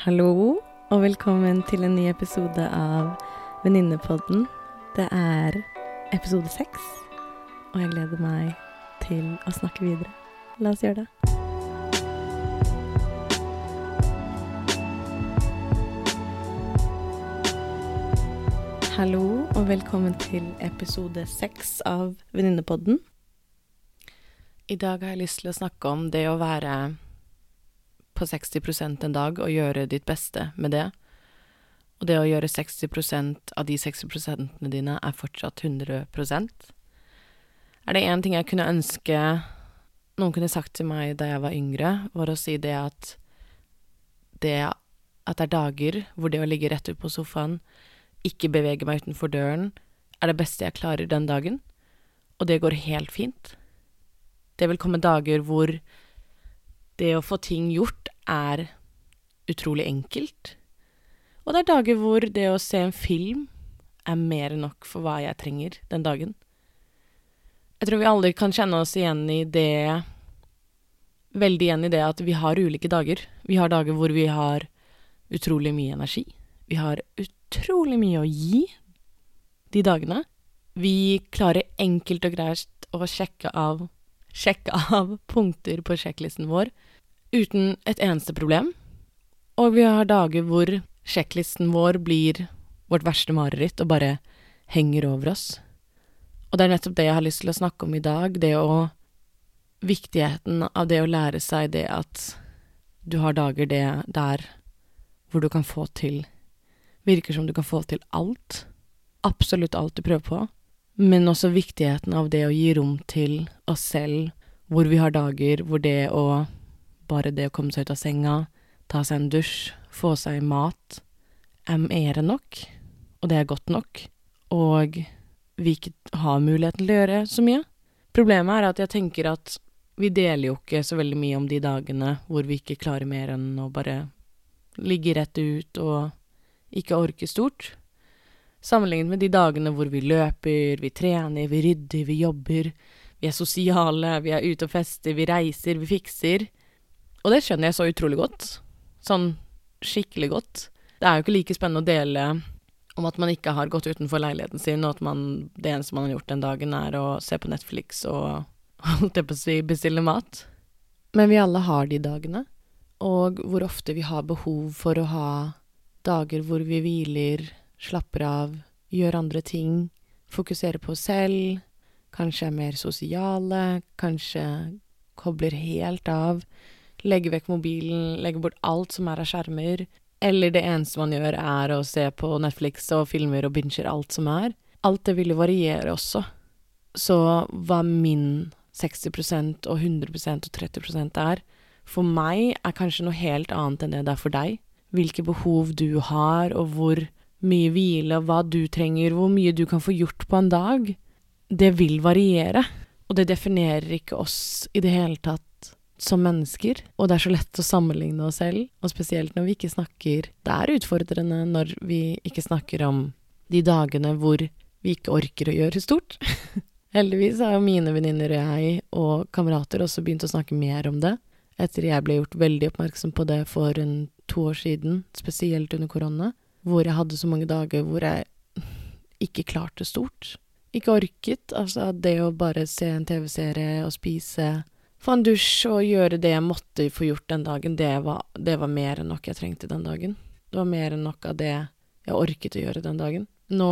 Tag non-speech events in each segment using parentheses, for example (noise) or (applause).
Hallo, og velkommen til en ny episode av Venninnepodden. Det er episode seks, og jeg gleder meg til å snakke videre. La oss gjøre det. Hallo, og velkommen til episode seks av Venninnepodden. I dag har jeg lyst til å snakke om det å være på 60% en dag og gjøre ditt beste med det. Og det å gjøre 60% av de 60% dine er fortsatt 100% Er det én ting jeg kunne ønske noen kunne sagt til meg da jeg var yngre, var å si det at det at det er dager hvor det å ligge rett ut på sofaen, ikke bevege meg utenfor døren, er det beste jeg klarer den dagen. Og det går helt fint. Det vil komme dager hvor det å få ting gjort er utrolig enkelt. Og det er dager hvor det å se en film er mer enn nok for hva jeg trenger den dagen. Jeg tror vi alle kan kjenne oss igjen i det Veldig igjen i det at vi har ulike dager. Vi har dager hvor vi har utrolig mye energi. Vi har utrolig mye å gi de dagene. Vi klarer enkelt og greit å sjekke av, sjekke av punkter på sjekklisten vår uten et eneste problem. Og vi har dager hvor sjekklisten vår blir vårt verste mareritt og bare henger over oss. Og det er nettopp det jeg har lyst til å snakke om i dag, det å Viktigheten av det å lære seg det at du har dager det der hvor du kan få til Virker som du kan få til alt. Absolutt alt du prøver på. Men også viktigheten av det å gi rom til oss selv, hvor vi har dager hvor det å bare det å komme seg ut av senga, ta seg en dusj, få seg mat, er mer enn nok, og det er godt nok, og vi ikke har muligheten til å gjøre så mye. Problemet er at jeg tenker at vi deler jo ikke så veldig mye om de dagene hvor vi ikke klarer mer enn å bare ligge rett ut og ikke orke stort. Sammenlignet med de dagene hvor vi løper, vi trener, vi rydder, vi jobber, vi er sosiale, vi er ute og fester, vi reiser, vi fikser. Og det skjønner jeg så utrolig godt. Sånn skikkelig godt. Det er jo ikke like spennende å dele om at man ikke har gått utenfor leiligheten sin, og at man, det eneste man har gjort den dagen, er å se på Netflix og (laughs) holdt jeg på å si bestille mat. Men vi alle har de dagene, og hvor ofte vi har behov for å ha dager hvor vi hviler, slapper av, gjør andre ting, fokuserer på oss selv, kanskje er mer sosiale, kanskje kobler helt av, legge vekk mobilen, legge bort alt som er av skjermer, eller det eneste man gjør, er å se på Netflix og filmer og binger alt som er. Alt det vil jo variere også. Så hva min 60% og 100% og 30% er, for meg er kanskje noe helt annet enn det det er for deg. Hvilke behov du har, og hvor mye hvile, hva du trenger, hvor mye du kan få gjort på en dag. Det vil variere, og det definerer ikke oss i det hele tatt som mennesker, og det er så lett å sammenligne oss selv, og spesielt når vi ikke snakker Det er utfordrende når vi ikke snakker om de dagene hvor vi ikke orker å gjøre stort. (laughs) Heldigvis har jo mine venninner og jeg og kamerater også begynt å snakke mer om det, etter jeg ble gjort veldig oppmerksom på det for en to år siden, spesielt under korona, hvor jeg hadde så mange dager hvor jeg (laughs) ikke klarte stort. Ikke orket, altså det å bare se en TV-serie og spise få en dusj og gjøre det jeg måtte få gjort den dagen, det var, det var mer enn nok jeg trengte den dagen. Det var mer enn nok av det jeg orket å gjøre den dagen. Nå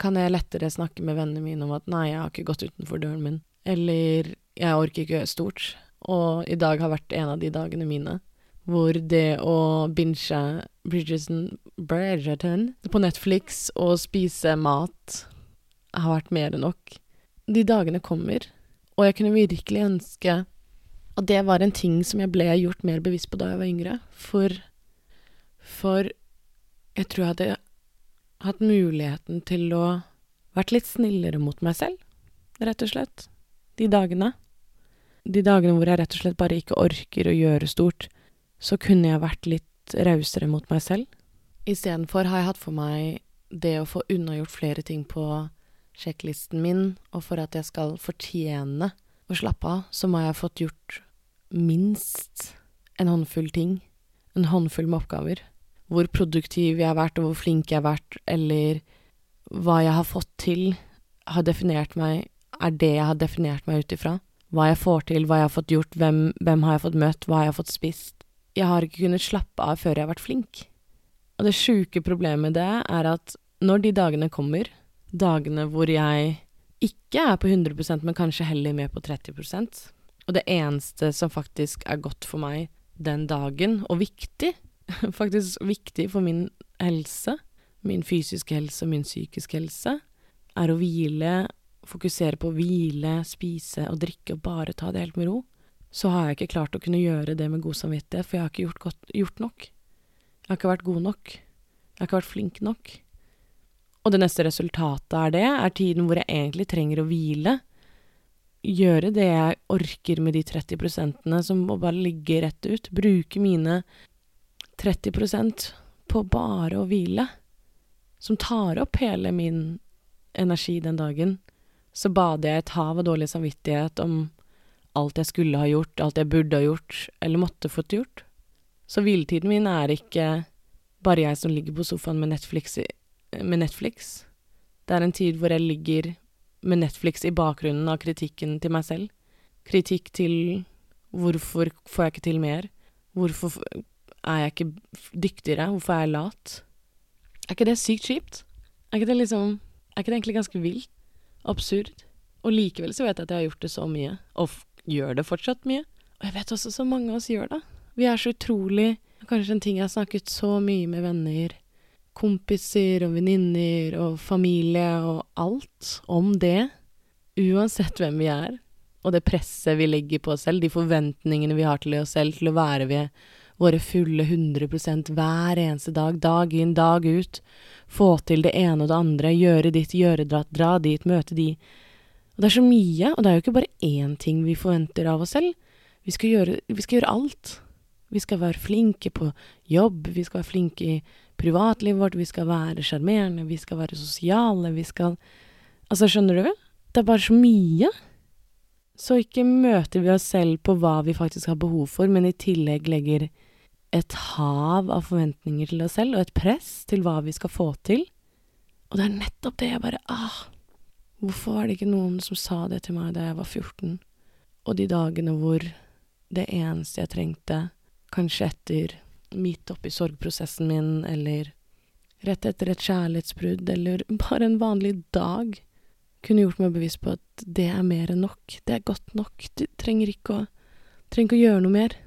kan jeg lettere snakke med vennene mine om at nei, jeg har ikke gått utenfor døren min, eller jeg orker ikke stort, og i dag har vært en av de dagene mine hvor det å binge Bridgerton, Bridgerton på Netflix og spise mat har vært mer enn nok. De dagene kommer, og jeg kunne virkelig ønske at det var en ting som jeg ble gjort mer bevisst på da jeg var yngre. For, for jeg tror jeg hadde hatt muligheten til å vært litt snillere mot meg selv, rett og slett. De dagene. De dagene hvor jeg rett og slett bare ikke orker å gjøre stort, så kunne jeg vært litt rausere mot meg selv. Istedenfor har jeg hatt for meg det å få unnagjort flere ting på sjekklisten min, og for at jeg skal fortjene å slappe av, så må jeg ha fått gjort minst en håndfull ting. en håndfull med oppgaver. Hvor produktiv jeg har vært, og hvor flink jeg har vært, eller hva jeg har fått til, har definert meg, er det jeg har definert meg ut ifra. Hva jeg får til, hva jeg har fått gjort, hvem, hvem har jeg fått møtt, hva jeg har fått spist. Jeg har ikke kunnet slappe av før jeg har vært flink. Og det sjuke problemet med det er at når de dagene kommer, dagene hvor jeg ikke er på 100% men kanskje heller med på 30% og det eneste som faktisk er godt for meg den dagen, og viktig, (laughs) faktisk viktig for min helse, min fysiske helse og min psykiske helse, er å hvile, fokusere på å hvile, spise og drikke og bare ta det helt med ro, så har jeg ikke klart å kunne gjøre det med god samvittighet, for jeg har ikke gjort, godt, gjort nok. Jeg har ikke vært god nok. Jeg har ikke vært flink nok. Og det neste resultatet er det, er tiden hvor jeg egentlig trenger å hvile. Gjøre det jeg orker med de 30 prosentene som må bare ligge rett ut. Bruke mine 30 prosent på bare å hvile. Som tar opp hele min energi den dagen. Så bader jeg et hav av dårlig samvittighet om alt jeg skulle ha gjort, alt jeg burde ha gjort, eller måtte fått gjort. Så hviletiden min er ikke bare jeg som ligger på sofaen med Netflix, med Netflix. Det er en tid hvor jeg ligger med Netflix i bakgrunnen av kritikken til meg selv. Kritikk til hvorfor får jeg ikke til mer? Hvorfor er jeg ikke dyktigere? Hvorfor er jeg lat? Er ikke det sykt kjipt? Er ikke det liksom Er ikke det egentlig ganske vilt? Absurd? Og likevel så vet jeg at jeg har gjort det så mye, og gjør det fortsatt mye. Og jeg vet også så mange av oss gjør det. Vi er så utrolig Kanskje en ting jeg har snakket så mye med venner, kompiser og venninner og familie og alt om det. Uansett hvem vi er, og det presset vi legger på oss selv, de forventningene vi har til oss selv til å være ved våre fulle 100% hver eneste dag, dag inn, dag ut, få til det ene og det andre, gjøre ditt, gjøre dratt, dra dit, møte de. Og det er så mye, og det er jo ikke bare én ting vi forventer av oss selv. Vi skal gjøre, vi skal gjøre alt. Vi skal være flinke på jobb, vi skal være flinke i privatlivet vårt, vi skal være sjarmerende, vi skal være sosiale, vi skal Altså, skjønner du? Det er bare så mye. Så ikke møter vi oss selv på hva vi faktisk har behov for, men i tillegg legger et hav av forventninger til oss selv, og et press til hva vi skal få til. Og det er nettopp det jeg bare Ah! Hvorfor var det ikke noen som sa det til meg da jeg var 14? Og de dagene hvor det eneste jeg trengte, Kanskje etter midt oppi sorgprosessen min, eller rett etter et kjærlighetsbrudd, eller (laughs) bare en vanlig dag, kunne gjort meg bevisst på at det er mer enn nok, det er godt nok, du trenger ikke å, trenger ikke å gjøre noe mer.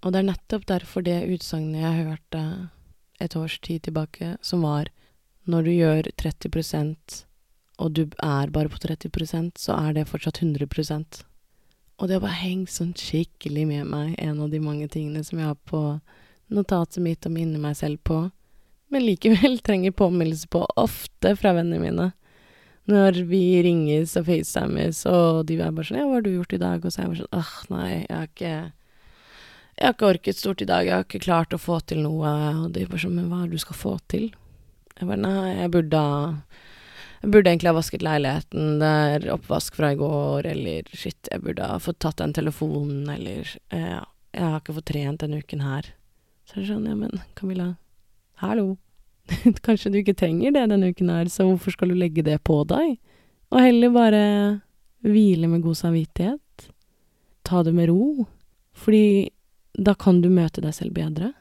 Og det er nettopp derfor det utsagnet jeg hørte et års tid tilbake, som var når du gjør 30% og du er bare på 30% så er det fortsatt 100% og det har bare hengt sånn skikkelig med meg, en av de mange tingene som jeg har på notatet mitt og minner meg selv på, men likevel (laughs) trenger påminnelse på ofte fra vennene mine. Når vi ringes og facetimes, og de er bare sånn 'Ja, hva har du gjort i dag?' Og så er jeg bare sånn 'Åh, nei, jeg har ikke Jeg har ikke orket stort i dag, jeg har ikke klart å få til noe', og de bare sånn 'Men hva er det du skal få til?' Jeg bare 'Nei, jeg burde ha jeg burde egentlig ha vasket leiligheten, det er oppvask fra i går, eller shit, jeg burde ha fått tatt den telefonen, eller ja, jeg har ikke fått trent denne uken her. Så er det sånn, ja, men Camilla, hallo, (laughs) kanskje du ikke trenger det denne uken her, så hvorfor skal du legge det på deg? Og heller bare hvile med god samvittighet. Ta det med ro, fordi da kan du møte deg selv bedre.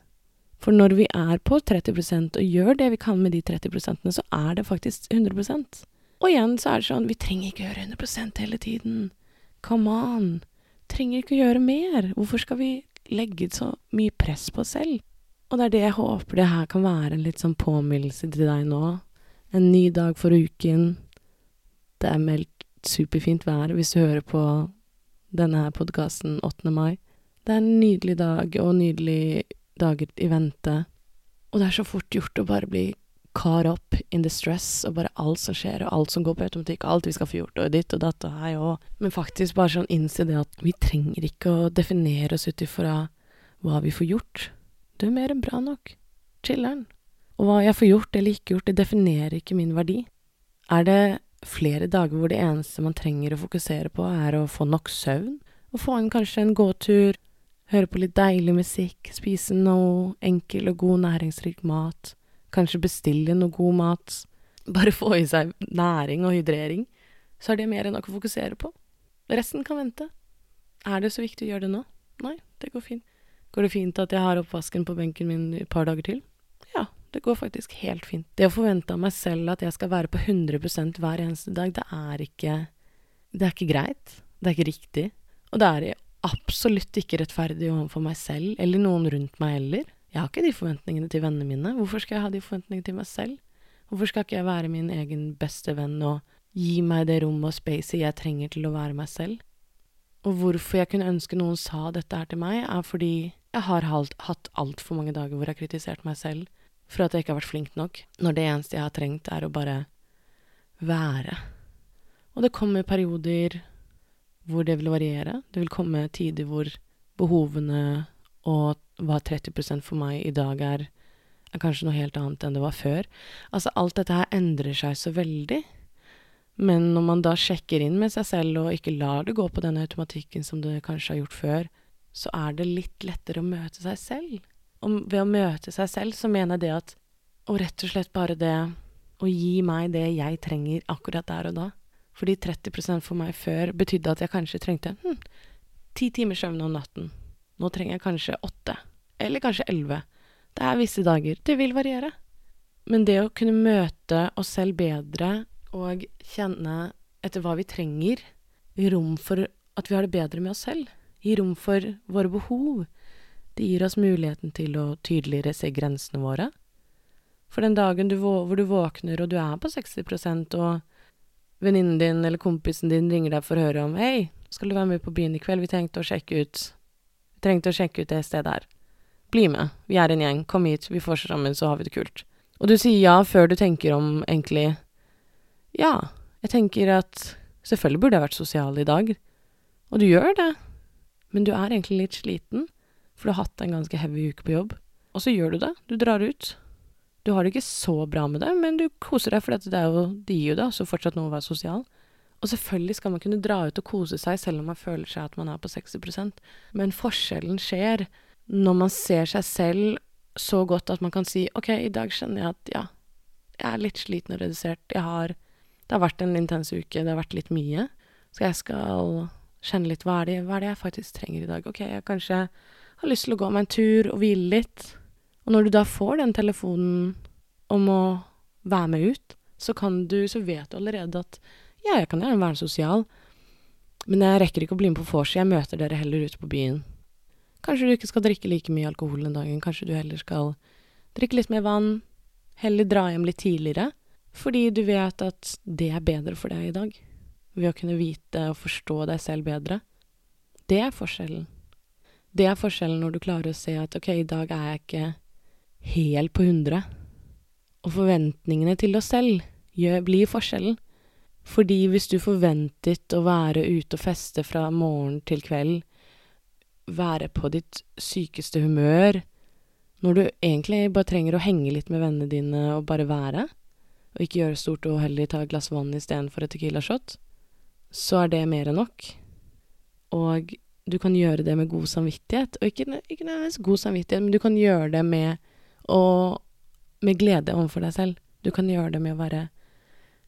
For når vi er på 30% og gjør det vi kan med de 30% så er det faktisk 100% Og igjen så er det sånn, vi trenger ikke gjøre 100% hele tiden. Come on. Trenger ikke å gjøre mer. Hvorfor skal vi legge så mye press på oss selv? Og det er det jeg håper det her kan være en litt sånn påminnelse til deg nå. En ny dag for uken. Det er meldt superfint vær hvis du hører på denne her podkasten 8. mai. Det er en nydelig dag og nydelig dager i vente. Og det er så fort gjort å bare bli caught up in the stress, og bare alt som skjer, og alt som går på automatikk, alt vi skal få gjort, og ditt og datt og hei og Men faktisk bare sånn innse det at vi trenger ikke å definere oss ut ifra hva vi får gjort. Du er mer enn bra nok. Chiller'n. Og hva jeg får gjort eller ikke gjort, det definerer ikke min verdi. Er det flere dager hvor det eneste man trenger å fokusere på, er å få nok søvn, og få en kanskje en gåtur, Høre på litt deilig musikk, spise noe enkel og god næringsrik mat, kanskje bestille noe god mat, bare få i seg næring og hydrering, så er det mer enn nok å fokusere på. Resten kan vente. Er det så viktig å gjøre det nå? Nei, det går fint. Går det fint at jeg har oppvasken på benken min et par dager til? Ja, det går faktisk helt fint. Det å forvente av meg selv at jeg skal være på 100% hver eneste dag, det er ikke Det er ikke greit. Det er ikke riktig. Og det er absolutt ikke rettferdig overfor meg selv, eller noen rundt meg heller. Jeg har ikke de forventningene til vennene mine. Hvorfor skal jeg ha de forventningene til meg selv? Hvorfor skal ikke jeg være min egen beste venn og gi meg det rommet og spacet jeg trenger til å være meg selv? Og hvorfor jeg kunne ønske noen sa dette her til meg, er fordi jeg har hatt altfor mange dager hvor jeg har kritisert meg selv for at jeg ikke har vært flink nok, når det eneste jeg har trengt, er å bare være. Og det kommer perioder hvor det vil variere. Det vil komme tider hvor behovene og hva 30 for meg i dag er, er kanskje noe helt annet enn det var før. Altså, alt dette her endrer seg så veldig. Men når man da sjekker inn med seg selv og ikke lar det gå på den automatikken som det kanskje har gjort før, så er det litt lettere å møte seg selv. Og ved å møte seg selv, så mener jeg det at Og rett og slett bare det å gi meg det jeg trenger akkurat der og da. Fordi 30 for meg før betydde at jeg kanskje trengte hm, ti timers søvn om natten. Nå trenger jeg kanskje åtte. Eller kanskje elleve. Det er visse dager. Det vil variere. Men det å kunne møte oss selv bedre og kjenne etter hva vi trenger, gi rom for at vi har det bedre med oss selv, gi rom for våre behov, det gir oss muligheten til å tydeligere se grensene våre. For den dagen du hvor du våkner og du er på 60% og venninnen din eller kompisen din ringer deg for å høre om 'Hei, skal du være med på byen i kveld? Vi tenkte å sjekke ut trengte å sjekke ut det stedet her. Bli med. Vi er en gjeng. Kom hit. Vi får sammen, så har vi det kult. Og du sier ja før du tenker om egentlig Ja, jeg tenker at selvfølgelig burde jeg vært sosial i dag. Og du gjør det. Men du er egentlig litt sliten for du har hatt en ganske heavy uke på jobb. Og så gjør du det. Du drar ut. Du har det ikke så bra med det, men du koser deg, for det, det gir jo deg også fortsatt noe å være sosial. Og selvfølgelig skal man kunne dra ut og kose seg selv om man føler seg at man er på 60% men forskjellen skjer når man ser seg selv så godt at man kan si OK, i dag kjenner jeg at ja, jeg er litt sliten og redusert. Jeg har Det har vært en intens uke, det har vært litt mye. Så jeg skal kjenne litt hva er det, hva er det jeg faktisk trenger i dag. OK, jeg kanskje har lyst til å gå meg en tur og hvile litt. Og når du da får den telefonen om å være med ut, så kan du, så vet du allerede at ja, jeg kan gjerne være sosial, men jeg rekker ikke å bli med på vorset, jeg møter dere heller ute på byen. Kanskje du ikke skal drikke like mye alkohol den dagen, kanskje du heller skal drikke litt mer vann, heller dra hjem litt tidligere, fordi du vet at det er bedre for deg i dag, ved å kunne vite og forstå deg selv bedre. Det er forskjellen. Det er forskjellen når du klarer å se at ok, i dag er jeg ikke helt på hundre. Og forventningene til oss selv gjør, blir forskjellen. Fordi hvis du forventet å være ute og feste fra morgen til kveld, være på ditt sykeste humør, når du egentlig bare trenger å henge litt med vennene dine og bare være, og ikke gjøre stort og heller ta et glass vann istedenfor et Tequila-shot, så er det mer enn nok. Og du kan gjøre det med god samvittighet. Og ikke, ikke nødvendigvis god samvittighet, men du kan gjøre det med, å, med glede overfor deg selv. Du kan gjøre det med å være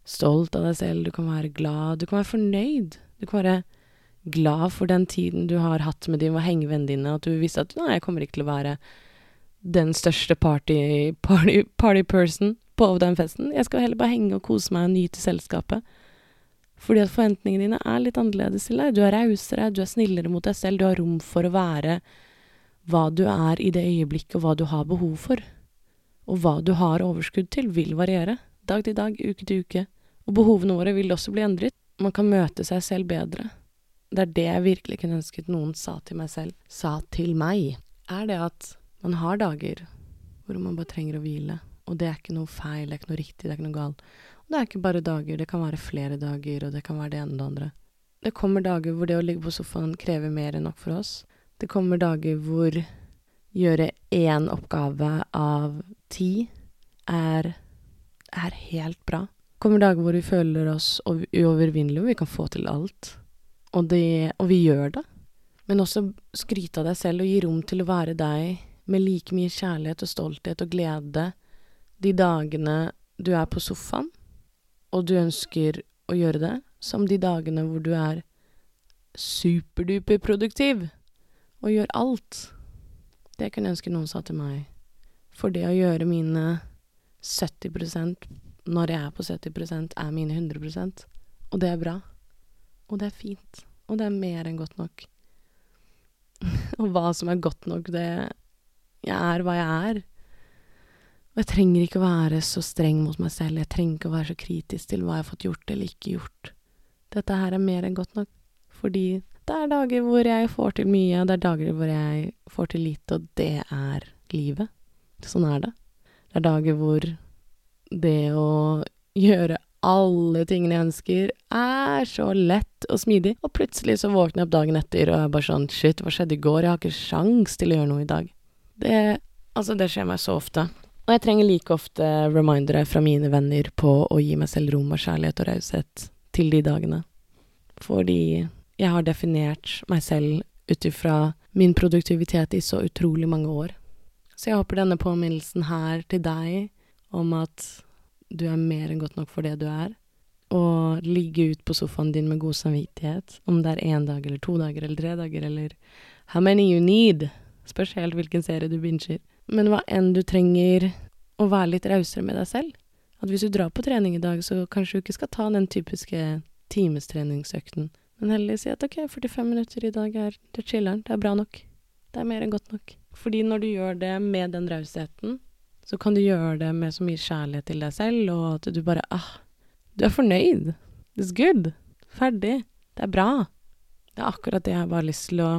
stolt av deg selv, du kan være glad, du kan være fornøyd. Du kan være glad for den tiden du har hatt med dine og å dine, at du visste at nei, jeg kommer ikke til å være den største party, party, party person på den festen. Jeg skal heller bare henge og kose meg og nyte selskapet. Fordi at forventningene dine er litt annerledes til deg. Du er rausere, du er snillere mot deg selv, du har rom for å være hva du er i det øyeblikket, og hva du har behov for. Og hva du har overskudd til, vil variere. Dag til dag, uke til uke. Og behovene våre vil også bli endret. Man kan møte seg selv bedre. Det er det jeg virkelig kunne ønsket noen sa til meg selv, sa til meg, er det at man har dager hvor man bare trenger å hvile. Og det er ikke noe feil, det er ikke noe riktig, det er ikke noe galt. Og Det er ikke bare dager, det kan være flere dager, og det kan være det ene og det andre. Det kommer dager hvor det å ligge på sofaen krever mer enn nok for oss. Det kommer dager hvor gjøre én oppgave av ti er, er helt bra. Kommer dager hvor vi føler oss uovervinnelige, og vi kan få til alt. Og, det, og vi gjør det. Men også skryte av deg selv og gi rom til å være deg med like mye kjærlighet og stolthet og glede de dagene du er på sofaen, og du ønsker å gjøre det, som de dagene hvor du er superduper produktiv og gjør alt. Det kunne jeg ønske noen sa til meg. For det å gjøre mine 70 når jeg er på 70% er mine 100% Og det er bra. Og det er fint. Og det er mer enn godt nok. (laughs) og hva som er godt nok, det Jeg er hva jeg er. Og jeg trenger ikke å være så streng mot meg selv, jeg trenger ikke å være så kritisk til hva jeg har fått gjort eller ikke gjort. Dette her er mer enn godt nok, fordi det er dager hvor jeg får til mye, og det er dager hvor jeg får til lite, og det er livet. Sånn er det. Det er dager hvor det å gjøre alle tingene jeg ønsker, er så lett og smidig, og plutselig så våkner jeg opp dagen etter og er bare sånn shit, hva skjedde i går, jeg har ikke sjans til å gjøre noe i dag. Det, altså, det skjer meg så ofte. Og jeg trenger like ofte remindere fra mine venner på å gi meg selv rom og kjærlighet og raushet til de dagene. Fordi jeg har definert meg selv ut ifra min produktivitet i så utrolig mange år. Så jeg håper denne påminnelsen her til deg om at du er mer enn godt nok for det du er, og ligge ut på sofaen din med god samvittighet, om det er én dag eller to dager eller tre dager eller how many you need, spørs helt hvilken serie du binger. Men hva enn du trenger å være litt rausere med deg selv. At hvis du drar på trening i dag, så kanskje du ikke skal ta den typiske timestreningsøkten, men heller si at ok, 45 minutter i dag er det chiller'n, det er bra nok. Det er mer enn godt nok. Fordi når du gjør det med den rausheten, så kan du gjøre det med så mye kjærlighet til deg selv, og at du bare ah, du er fornøyd. It's good. Ferdig. Det er bra. Det er akkurat det jeg bare har lyst til å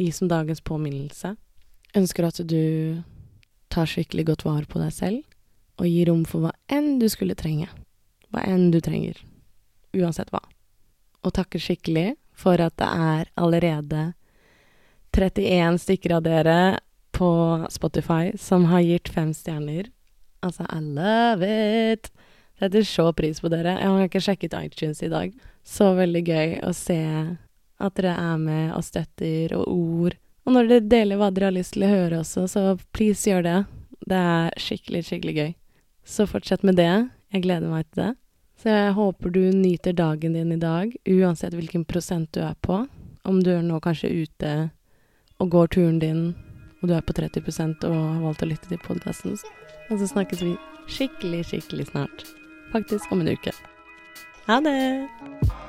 gi som dagens påminnelse. Ønsker at du tar skikkelig godt vare på deg selv, og gir rom for hva enn du skulle trenge. Hva enn du trenger. Uansett hva. Og takker skikkelig for at det er allerede 31 stykker av dere på Spotify som har gitt fem stjerner. Altså, I love it! Setter så pris på dere. Jeg har ikke sjekket iTunes i dag. Så veldig gøy å se at dere er med og støtter, og ord og når dere deler hva dere har lyst til å høre også, så please gjør det. Det er skikkelig, skikkelig gøy. Så fortsett med det. Jeg gleder meg til det. Så jeg håper du nyter dagen din i dag, uansett hvilken prosent du er på. Om du er nå kanskje ute og går turen din, og du er på 30% og har valgt å lytte til podkasten. Og så snakkes vi skikkelig, skikkelig snart. Faktisk om en uke. Ha det!